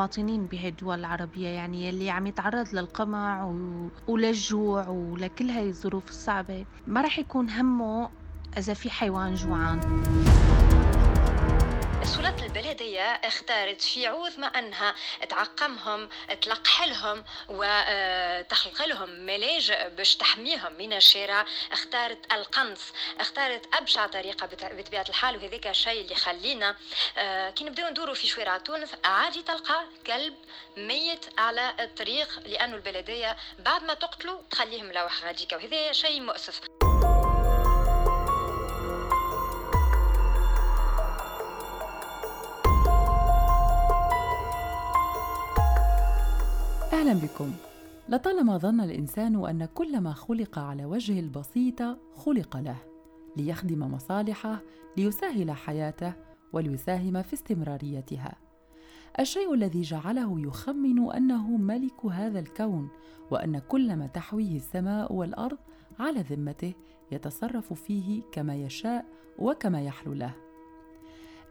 المواطنين بهي الدول العربية يعني يلي عم يتعرض للقمع و... وللجوع ولكل هاي الظروف الصعبة ما رح يكون همه إذا في حيوان جوعان. البلدية اختارت في عوض ما أنها تعقمهم تلقحلهم وتخلق لهم ملاجئ باش تحميهم من الشارع. اختارت القنص اختارت أبشع طريقة بطبيعة الحال وهذاك الشيء اللي خلينا آه، كي نبداو ندوروا في شوارع تونس عادي تلقى كلب ميت على الطريق لأنه البلدية بعد ما تقتلوا تخليهم ملوح غاديكا وهذا شيء مؤسف. أهلا بكم. لطالما ظن الإنسان أن كل ما خلق على وجه البسيطة خلق له ليخدم مصالحه ليسهل حياته وليساهم في استمراريتها. الشيء الذي جعله يخمن أنه ملك هذا الكون وأن كل ما تحويه السماء والأرض على ذمته يتصرف فيه كما يشاء وكما يحلو له.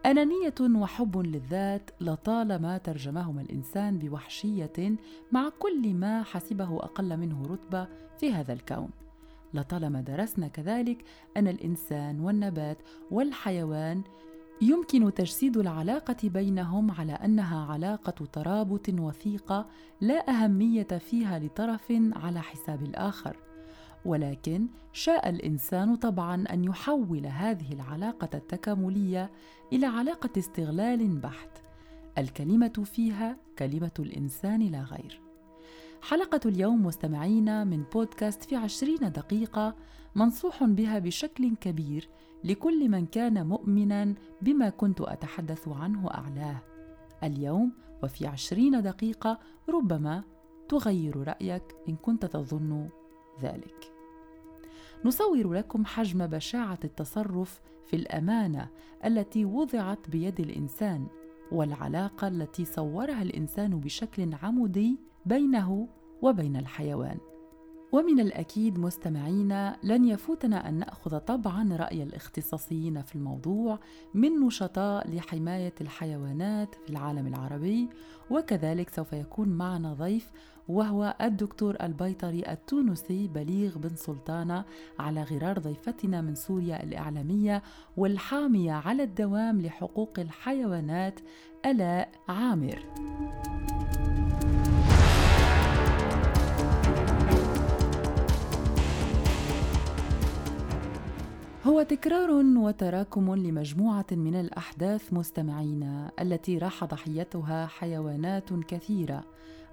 أنانية وحب للذات لطالما ترجمهما الإنسان بوحشية مع كل ما حسبه أقل منه رتبة في هذا الكون. لطالما درسنا كذلك أن الإنسان والنبات والحيوان يمكن تجسيد العلاقة بينهم على أنها علاقة ترابط وثيقة لا أهمية فيها لطرف على حساب الآخر. ولكن شاء الإنسان طبعا أن يحول هذه العلاقة التكاملية إلى علاقة استغلال بحت. الكلمة فيها كلمة الإنسان لا غير. حلقة اليوم مستمعينا من بودكاست في عشرين دقيقة منصوح بها بشكل كبير لكل من كان مؤمنا بما كنت أتحدث عنه أعلاه. اليوم وفي عشرين دقيقة ربما تغير رأيك إن كنت تظن ذلك. نصور لكم حجم بشاعة التصرف في الأمانة التي وضعت بيد الإنسان والعلاقة التي صورها الإنسان بشكل عمودي بينه وبين الحيوان. ومن الأكيد مستمعينا لن يفوتنا أن نأخذ طبعا رأي الاختصاصيين في الموضوع من نشطاء لحماية الحيوانات في العالم العربي وكذلك سوف يكون معنا ضيف وهو الدكتور البيطري التونسي بليغ بن سلطانة على غرار ضيفتنا من سوريا الإعلامية والحامية على الدوام لحقوق الحيوانات آلاء عامر. هو تكرار وتراكم لمجموعة من الأحداث مستمعينا التي راح ضحيتها حيوانات كثيرة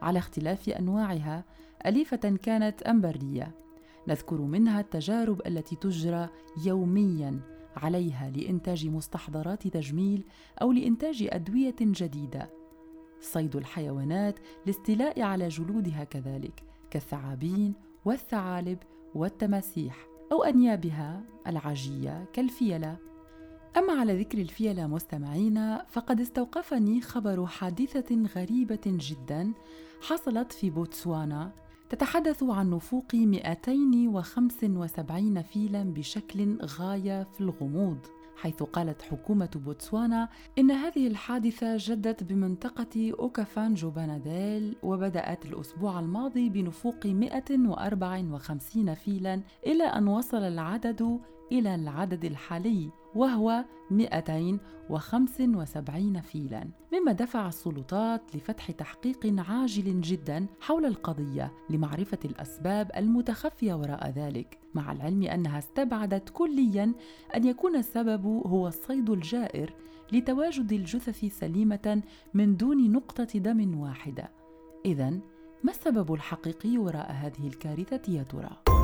على اختلاف أنواعها أليفة كانت أم برية. نذكر منها التجارب التي تجرى يوميا عليها لإنتاج مستحضرات تجميل أو لإنتاج أدوية جديدة. صيد الحيوانات لاستيلاء على جلودها كذلك كالثعابين والثعالب والتماسيح. أو أنيابها العاجية كالفيلة. أما على ذكر الفيلة مستمعينا فقد استوقفني خبر حادثة غريبة جدا حصلت في بوتسوانا تتحدث عن نفوق 275 فيلا بشكل غاية في الغموض. حيث قالت حكومة بوتسوانا إن هذه الحادثة جدت بمنطقة أوكافان جوباناديل وبدأت الأسبوع الماضي بنفوق 154 فيلا إلى أن وصل العدد إلى العدد الحالي. وهو 275 فيلا مما دفع السلطات لفتح تحقيق عاجل جدا حول القضية لمعرفة الأسباب المتخفية وراء ذلك مع العلم أنها استبعدت كليا أن يكون السبب هو الصيد الجائر لتواجد الجثث سليمة من دون نقطة دم واحدة إذا ما السبب الحقيقي وراء هذه الكارثة يا ترى؟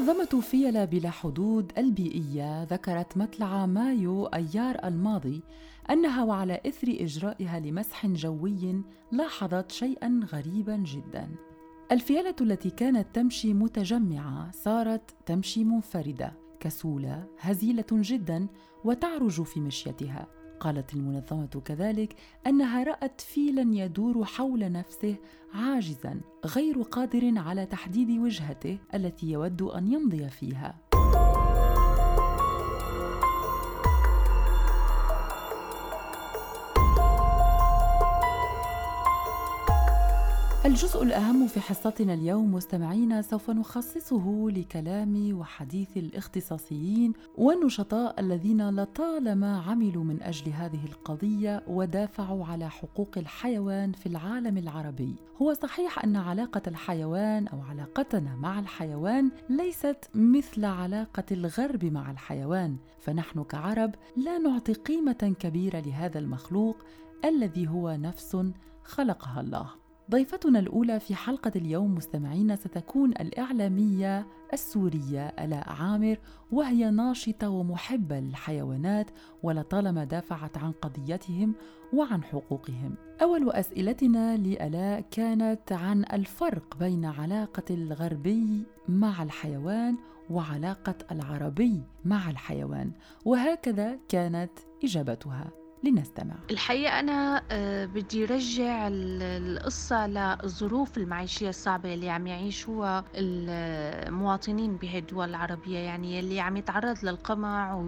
منظمة فيلا بلا حدود البيئية ذكرت مطلع مايو أيار الماضي أنها وعلى إثر إجرائها لمسح جوي لاحظت شيئا غريبا جدا. الفيلة التي كانت تمشي متجمعة صارت تمشي منفردة كسولة هزيلة جدا وتعرج في مشيتها. قالت المنظمة كذلك أنها رأت فيلا يدور حول نفسه عاجزا غير قادر على تحديد وجهته التي يود أن يمضي فيها. الجزء الأهم في حصتنا اليوم مستمعينا سوف نخصصه لكلام وحديث الاختصاصيين والنشطاء الذين لطالما عملوا من أجل هذه القضية ودافعوا على حقوق الحيوان في العالم العربي. هو صحيح أن علاقة الحيوان أو علاقتنا مع الحيوان ليست مثل علاقة الغرب مع الحيوان، فنحن كعرب لا نعطي قيمة كبيرة لهذا المخلوق الذي هو نفس خلقها الله. ضيفتنا الأولى في حلقة اليوم مستمعين ستكون الإعلامية السورية ألاء عامر وهي ناشطة ومحبة للحيوانات ولطالما دافعت عن قضيتهم وعن حقوقهم. أول أسئلتنا لألاء كانت عن الفرق بين علاقة الغربي مع الحيوان وعلاقة العربي مع الحيوان، وهكذا كانت إجابتها. لنستمع. الحقيقة أنا آه، بدي رجع القصة للظروف المعيشية الصعبة اللي عم يعيشوها المواطنين بهي الدول العربية يعني اللي عم يتعرض للقمع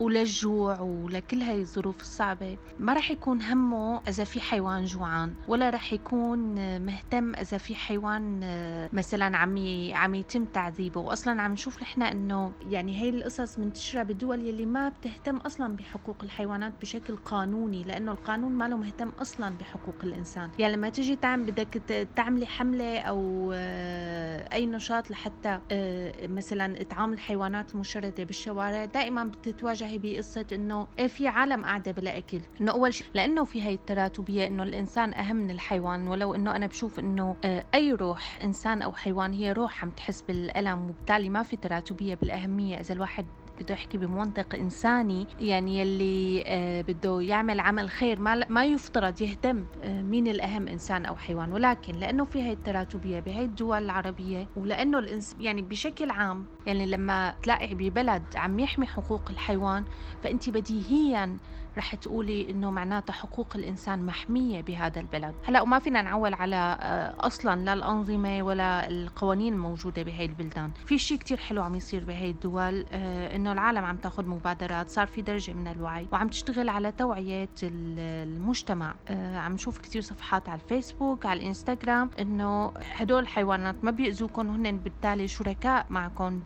وللجوع ولكل هاي الظروف الصعبة. ما رح يكون همه إذا في حيوان جوعان ولا رح يكون مهتم إذا في حيوان آه، مثلا عم عم يتم تعذيبه. وأصلا عم نشوف نحن إنه يعني هي القصص منتشرة بالدول يلي ما بتهتم أصلا بحقوق الحيوانات بشكل قانوني لأنه القانون ما له مهتم أصلا بحقوق الإنسان. يعني لما تيجي تعمل بدك تعملي حملة أو آه، أي نشاط لحتى آه، مثلا إطعام الحيوانات المشرده بالشوارع دائما بتتواجهي بقصة إنه إيه في عالم قاعدة بلا أكل. إنه أول شيء لأنه في هي التراتبية إنه الإنسان أهم من الحيوان ولو إنه أنا بشوف إنه آه، أي روح إنسان أو حيوان هي روح عم تحس بالألم وبالتالي ما في تراتبية بالأهمية إذا الواحد بده يحكي بمنطق إنساني يعني يلي آه، بده يعمل عمل خير ما ما يفترض يهتم آه، مين الأهم إنسان أو حيوان. ولكن لأنه في هي التراتبية بهي الدول العربية ولأنه الانس يعني بشكل عام يعني لما تلاقي ببلد عم يحمي حقوق الحيوان فأنت بديهيا رح تقولي إنه معناتها حقوق الإنسان محمية بهذا البلد. هلا وما فينا نعول على آه، أصلا لا الأنظمة ولا القوانين الموجوده بهي البلدان. في شيء كتير حلو عم يصير بهي الدول آه، إنه العالم عم تاخذ مبادرات صار في درجة من الوعي وعم تشتغل على توعية المجتمع. آه، عم نشوف كتير صفحات على الفيسبوك على الإنستغرام إنه هدول الحيوانات ما بيأذوكم هن بالتالي شركاء معكم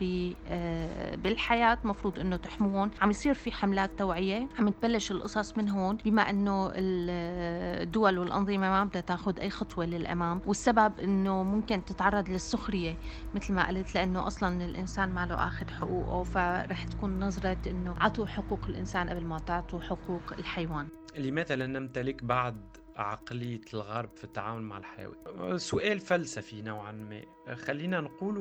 بالحياة مفروض إنه تحموهم عم يصير في حملات توعية عم تبلش القصص من هون بما إنه الدول والأنظمة ما بدها تاخذ أي خطوة للأمام والسبب إنه ممكن تتعرض للسخرية مثل ما قلت لأنه أصلا الإنسان ما له اخذ حقوقه فرح تكون نظرة إنه عطوا حقوق الإنسان قبل ما تعطوا حقوق الحيوان. لماذا لا نمتلك بعض عقلية الغرب في التعامل مع الحيوان. سؤال فلسفي نوعا ما. خلينا نقول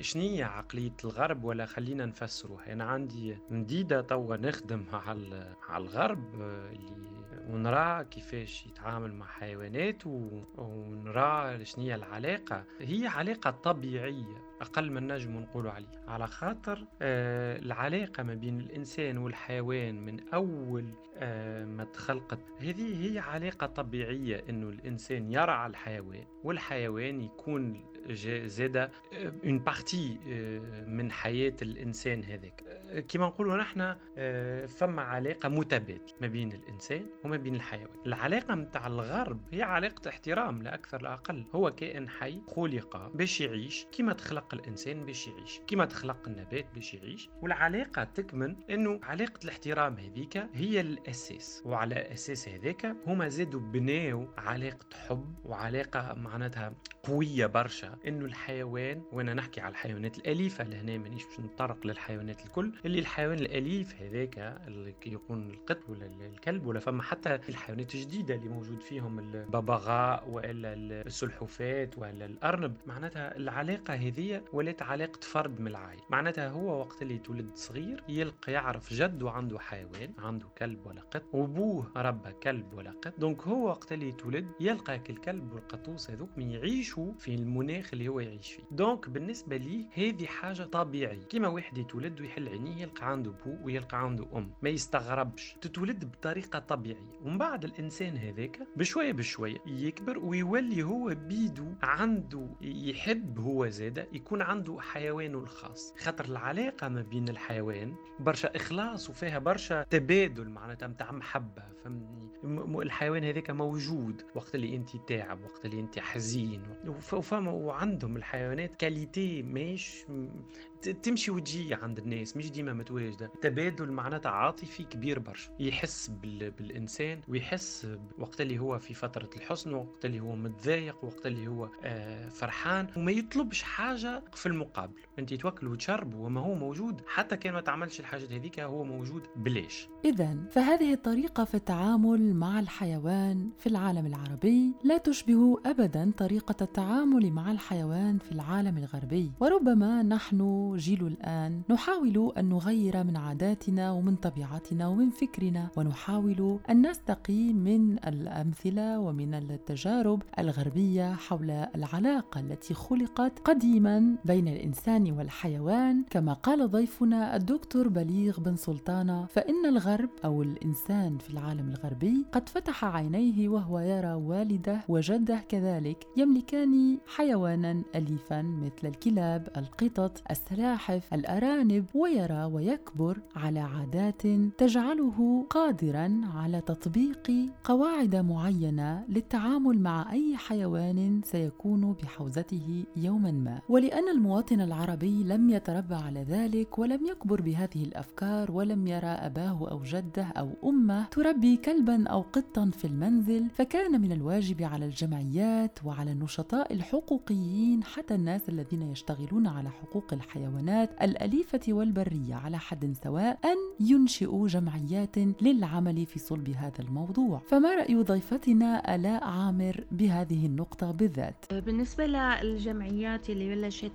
شنية عقلية الغرب ولا خلينا نفسره أنا عندي مديدة توا نخدم على الغرب اللي ونرى كيفاش يتعامل مع حيوانات ونرى شنية العلاقة. هي علاقة طبيعية. أقل من نجم نقول عليه. على خاطر آه العلاقة ما بين الإنسان والحيوان من أول آه ما تخلقت هذه هي علاقة طبيعية إنه الإنسان يرعى الحيوان والحيوان يكون زاد une partie من حياة الإنسان هذاك. كما نقولوا نحن آه، فما علاقة متبادلة ما بين الإنسان وما بين الحيوان. العلاقة متاع الغرب هي علاقة احترام لا أكثر لا أقل. هو كائن حي خلق باش يعيش كما تخلق الإنسان باش يعيش كما تخلق النبات باش يعيش. والعلاقة تكمن أنه علاقة الاحترام هذيك هي الأساس. وعلى أساس هذاك هما زادوا بناو علاقة حب وعلاقة معناتها قوية برشا. إنه الحيوان وأنا نحكي على الحيوانات الأليفة لهنا مانيش باش نتطرق للحيوانات الكل اللي الحيوان الأليف هذاك اللي يكون القط ولا الكلب ولا فما حتى الحيوانات الجديدة اللي موجود فيهم الببغاء وإلا السلحفات ولا الأرنب. معناتها العلاقة هذه ولات علاقة فرد من العائلة. معناتها هو وقت اللي تولد صغير يلقى يعرف جده عنده حيوان عنده كلب ولا قط وأبوه ربى كلب ولا قط. donc هو وقت اللي يتولد يلقى الكلب والقطوس هذوك من يعيشوا في المناخ اللي هو يعيش فيه. donc بالنسبة لي هذه حاجة طبيعية. كيما واحد يتولد ويحل عينيه يلقى عنده بو ويلقى عنده أم. ما يستغربش. تتولد بطريقة طبيعية. ومن بعد الإنسان هذاك بشوية بشوية يكبر ويولي هو بيدو عنده يحب هو زاده يكون عنده حيوانه الخاص. خاطر العلاقة ما بين الحيوان برشا إخلاص وفيها برشا تبادل معناتها متاع محبة فهمني الحيوان هذاك موجود وقت اللي أنت تعب وقت اللي أنت حزين. وفما وعندهم الحيوانات كاليتي ماش تمشي وتجي عند الناس مش ديما متواجدة. تبادل معناتها عاطفي كبير برشا. يحس بال... بالإنسان ويحس وقت اللي هو في فترة الحزن وقت اللي هو متضايق وقت اللي هو آه فرحان. وما يطلبش حاجة في المقابل. أنت توكل وتشرب وما هو موجود. حتى كان ما تعملش الحاجات هذيك هو موجود بلاش. اذا فهذه الطريقة في التعامل مع الحيوان في العالم العربي لا تشبه ابدا طريقة التعامل مع الحيوان في العالم الغربي. وربما نحن جيل الآن. نحاول أن نغير من عاداتنا ومن طبيعتنا ومن فكرنا ونحاول أن نستقي من الأمثلة ومن التجارب الغربية حول العلاقة التي خلقت قديما بين الإنسان والحيوان. كما قال ضيفنا الدكتور بليغ بن سلطانة فإن الغرب أو الإنسان في العالم الغربي قد فتح عينيه وهو يرى والده وجده كذلك يملكان حيوانا أليفا مثل الكلاب القطط السلام السلاحف الأرانب ويرى ويكبر على عادات تجعله قادرا على تطبيق قواعد معينة للتعامل مع أي حيوان سيكون بحوزته يوما ما. ولأن المواطن العربي لم يتربى على ذلك ولم يكبر بهذه الأفكار ولم يرى أباه أو جده أو أمه تربي كلبا أو قطا في المنزل فكان من الواجب على الجمعيات وعلى النشطاء الحقوقيين حتى الناس الذين يشتغلون على حقوق الحيوان الحيوانات الأليفة والبرية على حد سواء أن ينشئوا جمعيات للعمل في صلب هذا الموضوع فما رأي ضيفتنا آلاء عامر بهذه النقطة بالذات؟ بالنسبة للجمعيات اللي بلشت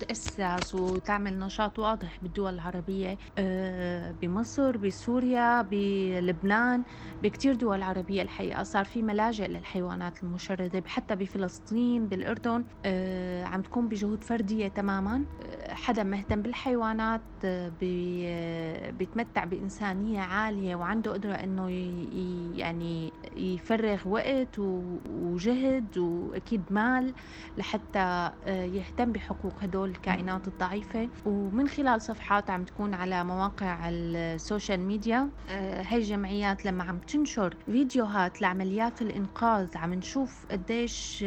آه، تتأسس وتعمل نشاط واضح بالدول العربية آه، بمصر بسوريا بلبنان بكتير دول عربية الحقيقة. صار في ملاجئ للحيوانات المشردة حتى بفلسطين بالأردن آه، عم تكون بجهود فردية تماما. حدا مهتم بالحيوانات بيتمتع بإنسانية عالية وعنده قدرة إنه يعني يفرغ وقت وجهد وأكيد مال لحتى يهتم بحقوق هدول الكائنات الضعيفة. ومن خلال صفحات عم تكون على مواقع ال social media هاي الجمعيات لما عم تنشر فيديوهات لعمليات الإنقاذ عم نشوف قديش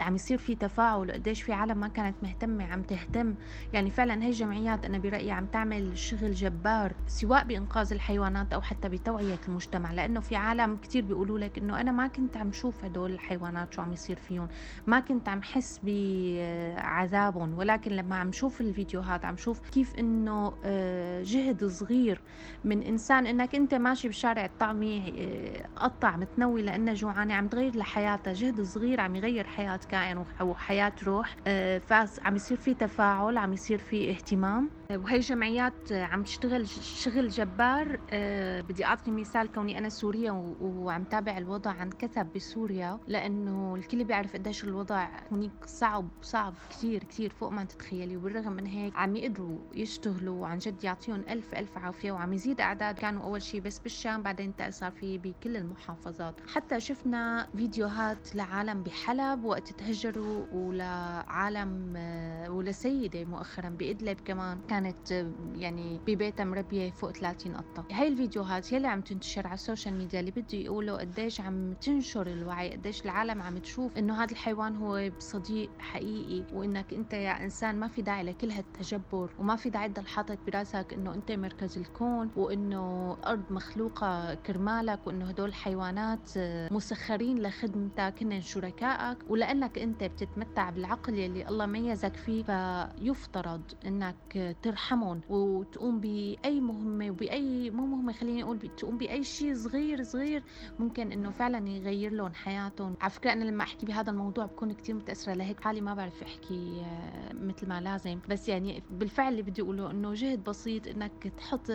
عم يصير في تفاعل قديش في عالم ما كانت مهتمة عم تهتم. يعني فعلا هي الجمعيات أنا برأيي عم تعمل شغل جبار سواء بإنقاذ الحيوانات أو حتى بتوعية المجتمع. لأنه في عالم كتير بيقولوا لك إنه أنا ما كنت عم شوف هدول الحيوانات شو عم يصير فيهم. ما كنت عم حس بعذابهم ولكن لما عم شوف الفيديوهات عم شوف كيف إنه آه، جهد صغير من إنسان إنك أنت ماشي بالشارع الطعمي آه، قطع متنوي لأنه جوعانة عم تغير لحياتها. جهد صغير عم يغير حياة كائن وحياة روح آه، فعم يصير في تفاعل عم يصير في اهتمام. وهي جمعيات عم تشتغل شغل جبار. أه بدي أعطي مثال. كوني أنا سورية وعم تابع الوضع عن كثب بسوريا لأنه الكل بيعرف قديش الوضع هناك صعب صعب كثير كثير فوق ما تتخيلي. وبالرغم من هيك عم يقدروا يشتغلوا عن جد يعطيهم ألف ألف عافية وعم يزيد أعداد. كانوا أول شيء بس بالشام بعدين صار في بكل المحافظات. حتى شفنا فيديوهات لعالم بحلب وقت تهجروا ولعالم أه ولسيدة مؤخرا بإدلب كمان. كانت يعني ببيتها مربية فوق 30 قطة. هاي الفيديوهات هي اللي عم تنتشر على ال social media اللي بده يقولوا قديش عم تنشر الوعي قديش العالم عم تشوف إنه هذا الحيوان هو صديق حقيقي وإنك أنت يا إنسان ما في داعي لكل هالتجبر وما في داعي تضل حاطط براسك إنه أنت مركز الكون وإنه الأرض مخلوقة كرمالك وإنه هدول الحيوانات مسخرين لخدمتك هن شركائك ولأنك أنت بتتمتع بالعقل يلي الله ميزك فيه فيفترض إنك ترحمهم وتقوم بأي مهمة وباي مو مهمة خليني أقول تقوم بأي شيء صغير صغير ممكن إنه فعلا يغير لهم حياتهم. على فكره أنا لما أحكي بهذا الموضوع بكون كثير متأثرة لهيك حالي ما بعرف أحكي آه، مثل ما لازم. بس يعني بالفعل اللي بدي أقوله إنه جهد بسيط إنك تحط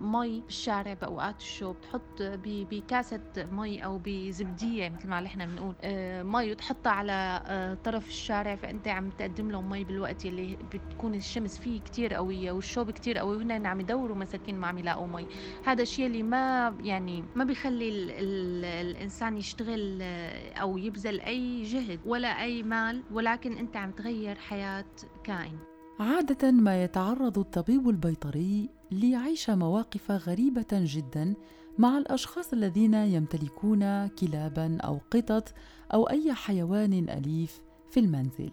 مي بالشارع بأوقات الشوب تحط بكاسة مي أو بزبدية مثل ما نحن بنقول آه، مي وتحطها على آه، طرف الشارع فأنت عم تقدم لهم مي بالوقت اللي بتكون الشمس فيه كتير قوية والشوب كتير قوي وهن عم يدوروا مساكين ما عم يلاقوا مي هذا الشيء اللي ما يعني ما بيخلي ال ال الإنسان يشتغل آه، أو يبذل أي جهد ولا أي مال ولكن أنت عم تغير حياة كائن. عادة ما يتعرض الطبيب البيطري ليعيش مواقف غريبة جدا مع الأشخاص الذين يمتلكون كلابا أو قطط أو أي حيوان أليف في المنزل.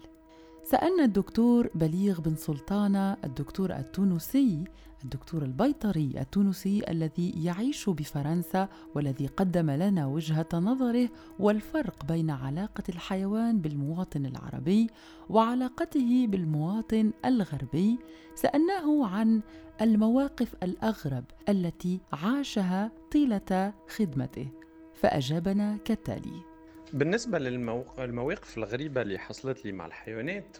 سألنا الدكتور بليغ بن سلطانه الدكتور التونسي الدكتور البيطري التونسي الذي يعيش بفرنسا والذي قدم لنا وجهة نظره والفرق بين علاقة الحيوان بالمواطن العربي وعلاقته بالمواطن الغربي. سألناه عن المواقف الأغرب التي عاشها طيلة خدمته فأجابنا كالتالي بالنسبة للمواقف الغريبة اللي حصلت لي مع الحيوانات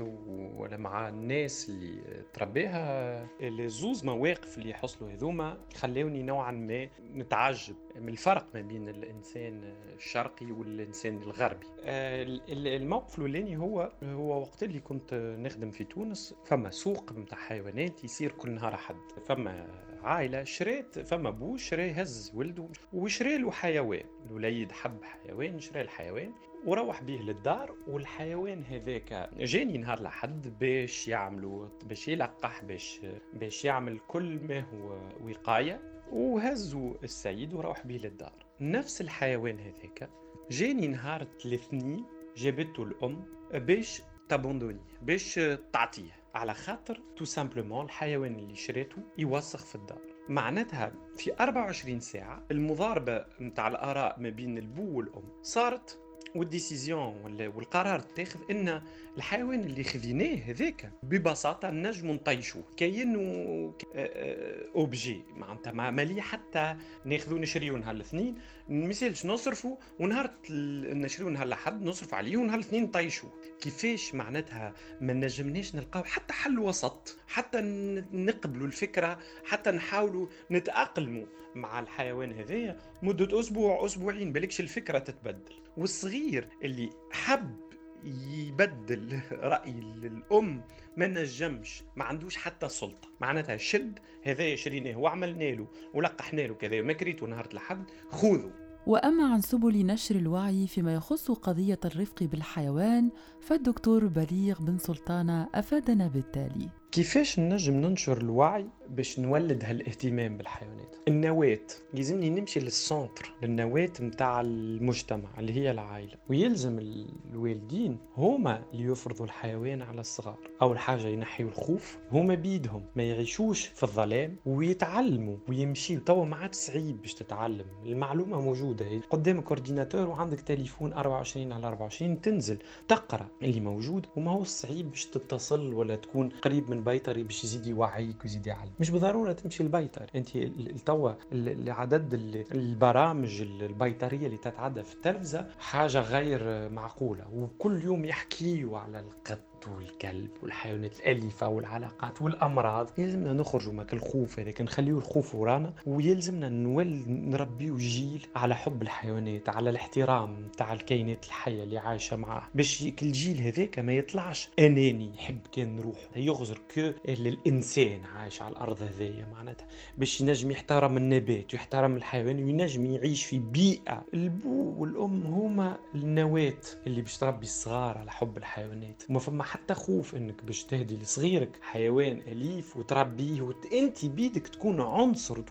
ولا مع الناس اللي تربيها الزوز مواقف اللي حصلوا هذوما خلوني نوعا ما نتعجب من الفرق ما بين الإنسان الشرقي والإنسان الغربي. الموقف الأولاني هو هو وقت اللي كنت نخدم في تونس فما سوق نتاع حيوانات يصير كل نهار حد فما عائلة شريت فما بو شري هز ولده وشري له حيوان. الوليد حب حيوان شري الحيوان وروح به للدار والحيوان هذاك جاني نهار لحد باش يعملوا باش يلقح باش باش يعمل كل ما هو وقاية وهزوا السيد وروح به للدار. نفس الحيوان هذاك جاني نهار الاثنين جابته الأم باش ت abandonner باش تعطيه. على خاطر tout simplement الحيوان اللي شريته يوسخ في الدار. معناتها في 24 ساعة المضاربة نتاع الآراء ما بين البو والأم صارت وال décision والقرار تاخذ إن الحيوان اللي خذيناه هذاك ببساطة نجم نطيشوه. كأنه objet معناتها ما مالي حتى ناخذو نشريو نهار الاثنين مثالش نصرفوا ونهار نشريو نهار الأحد نصرف عليه ونهار الاثنين نطيشوه. كيفاش معناتها ما نجمناش نلقاو حتى حل وسط حتى نقبلوا الفكرة حتى نحاولوا نتاقلموا مع الحيوان هذايا مدة أسبوع أسبوعين بالكش الفكرة تتبدل. والصغير اللي حب يبدل رأي الأم ما نجمش ما عندوش حتى سلطة. معناتها شد هذا شريناه وعملنا له ولقحنا له كذا ما كريته نهار الحد خذوا وأما عن سبل نشر الوعي فيما يخص قضية الرفق بالحيوان فالدكتور بليغ بن سلطانه أفادنا بالتالي. كيفاش نجم ننشر الوعي باش نولد هالاهتمام بالحيوانات؟ النواة. يلزمني نمشي لل centre للنواة متاع المجتمع اللي هي العائلة. ويلزم الوالدين هما اللي يفرضوا الحيوان على الصغار. أول حاجة ينحيوا الخوف هما بيدهم. ما يعيشوش في الظلام ويتعلموا ويمشيوا توا ما عاد صعيب باش تتعلم. المعلومة موجودة. قدامك ordinateur وعندك تليفون 24 على 24 تنزل تقرأ اللي موجود وما هو صعيب باش تتصل ولا تكون قريب من بيطري باش يزيد يوعيك ويزيد يعلم مش بالضرورة تمشي البيطر أنت توا عدد البرامج البيطرية اللي تتعدى في التلفزة حاجة غير معقولة. وكل يوم يحكيوا على القط والكلب والحيوانات الأليفة والعلاقات والأمراض. يلزمنا نخرجوا من الخوف هذاك نخليو الخوف ورانا ويلزمنا نول نربيو جيل على حب الحيوانات على الاحترام تاع الكائنات الحية اللي عايشة معاه. باش الجيل هذاك ما يطلعش أناني يحب كان روحه. يغزر كو الإنسان عايش على الأرض هذيا معناتها. باش ينجم يحترم النبات ويحترم الحيوان وينجم يعيش في بيئة. البو والأم هما النواة اللي باش تربي الصغار على حب الحيوانات. وما فما حتى خوف إنك باش تهدي لصغيرك حيوان أليف وتربيه وانت بيدك تكون عنصر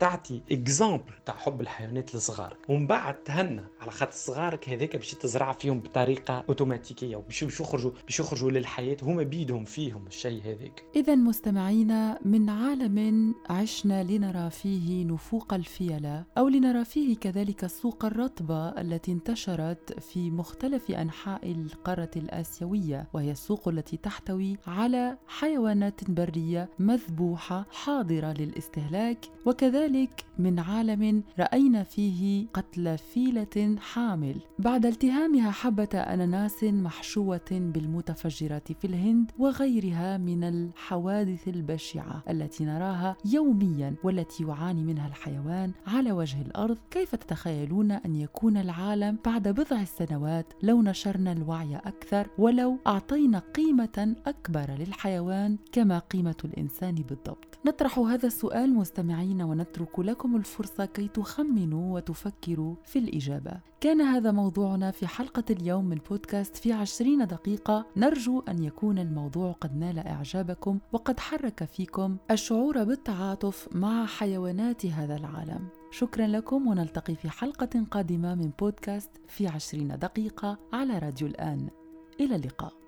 تعطي exemple تاع حب الحيوانات لصغارك. ومن بعد تهنى على خاطر صغارك هذاك باش تزرع فيهم بطريقة أوتوماتيكية وباش يخرجوا باش يخرجوا للحياة هما بيدهم فيهم الشيء هذاك. اذا مستمعينا من عالم عشنا لنرى فيه نفوق الفيله أو لنرى فيه كذلك السوق الرطبه التي انتشرت في مختلف أنحاء القارة الآسيوية وهي السوق التي تحتوي على حيوانات برية مذبوحة حاضرة للاستهلاك. وكذلك من عالم رأينا فيه قتل فيلة حامل. بعد التهامها حبة أناناس محشوة بالمتفجرات في الهند وغيرها من الحوادث البشعة التي نراها يوميا والتي يعاني منها الحيوان على وجه الأرض. كيف تتخيلون أن يكون العالم بعد بضع سنوات لو نشرنا الوعي أكثر ولو أعطينا قيمة أكبر للحيوان كما قيمة الإنسان بالضبط. نطرح هذا السؤال مستمعين ونترك لكم الفرصة كي تخمنوا وتفكروا في الإجابة. كان هذا موضوعنا في حلقة اليوم من بودكاست في عشرين دقيقة. نرجو أن يكون الموضوع قد نال إعجابكم وقد حرك فيكم الشعور بالتعاطف مع حيوانات هذا العالم. شكرا لكم ونلتقي في حلقة قادمة من بودكاست في عشرين دقيقة على راديو الآن. إلى اللقاء.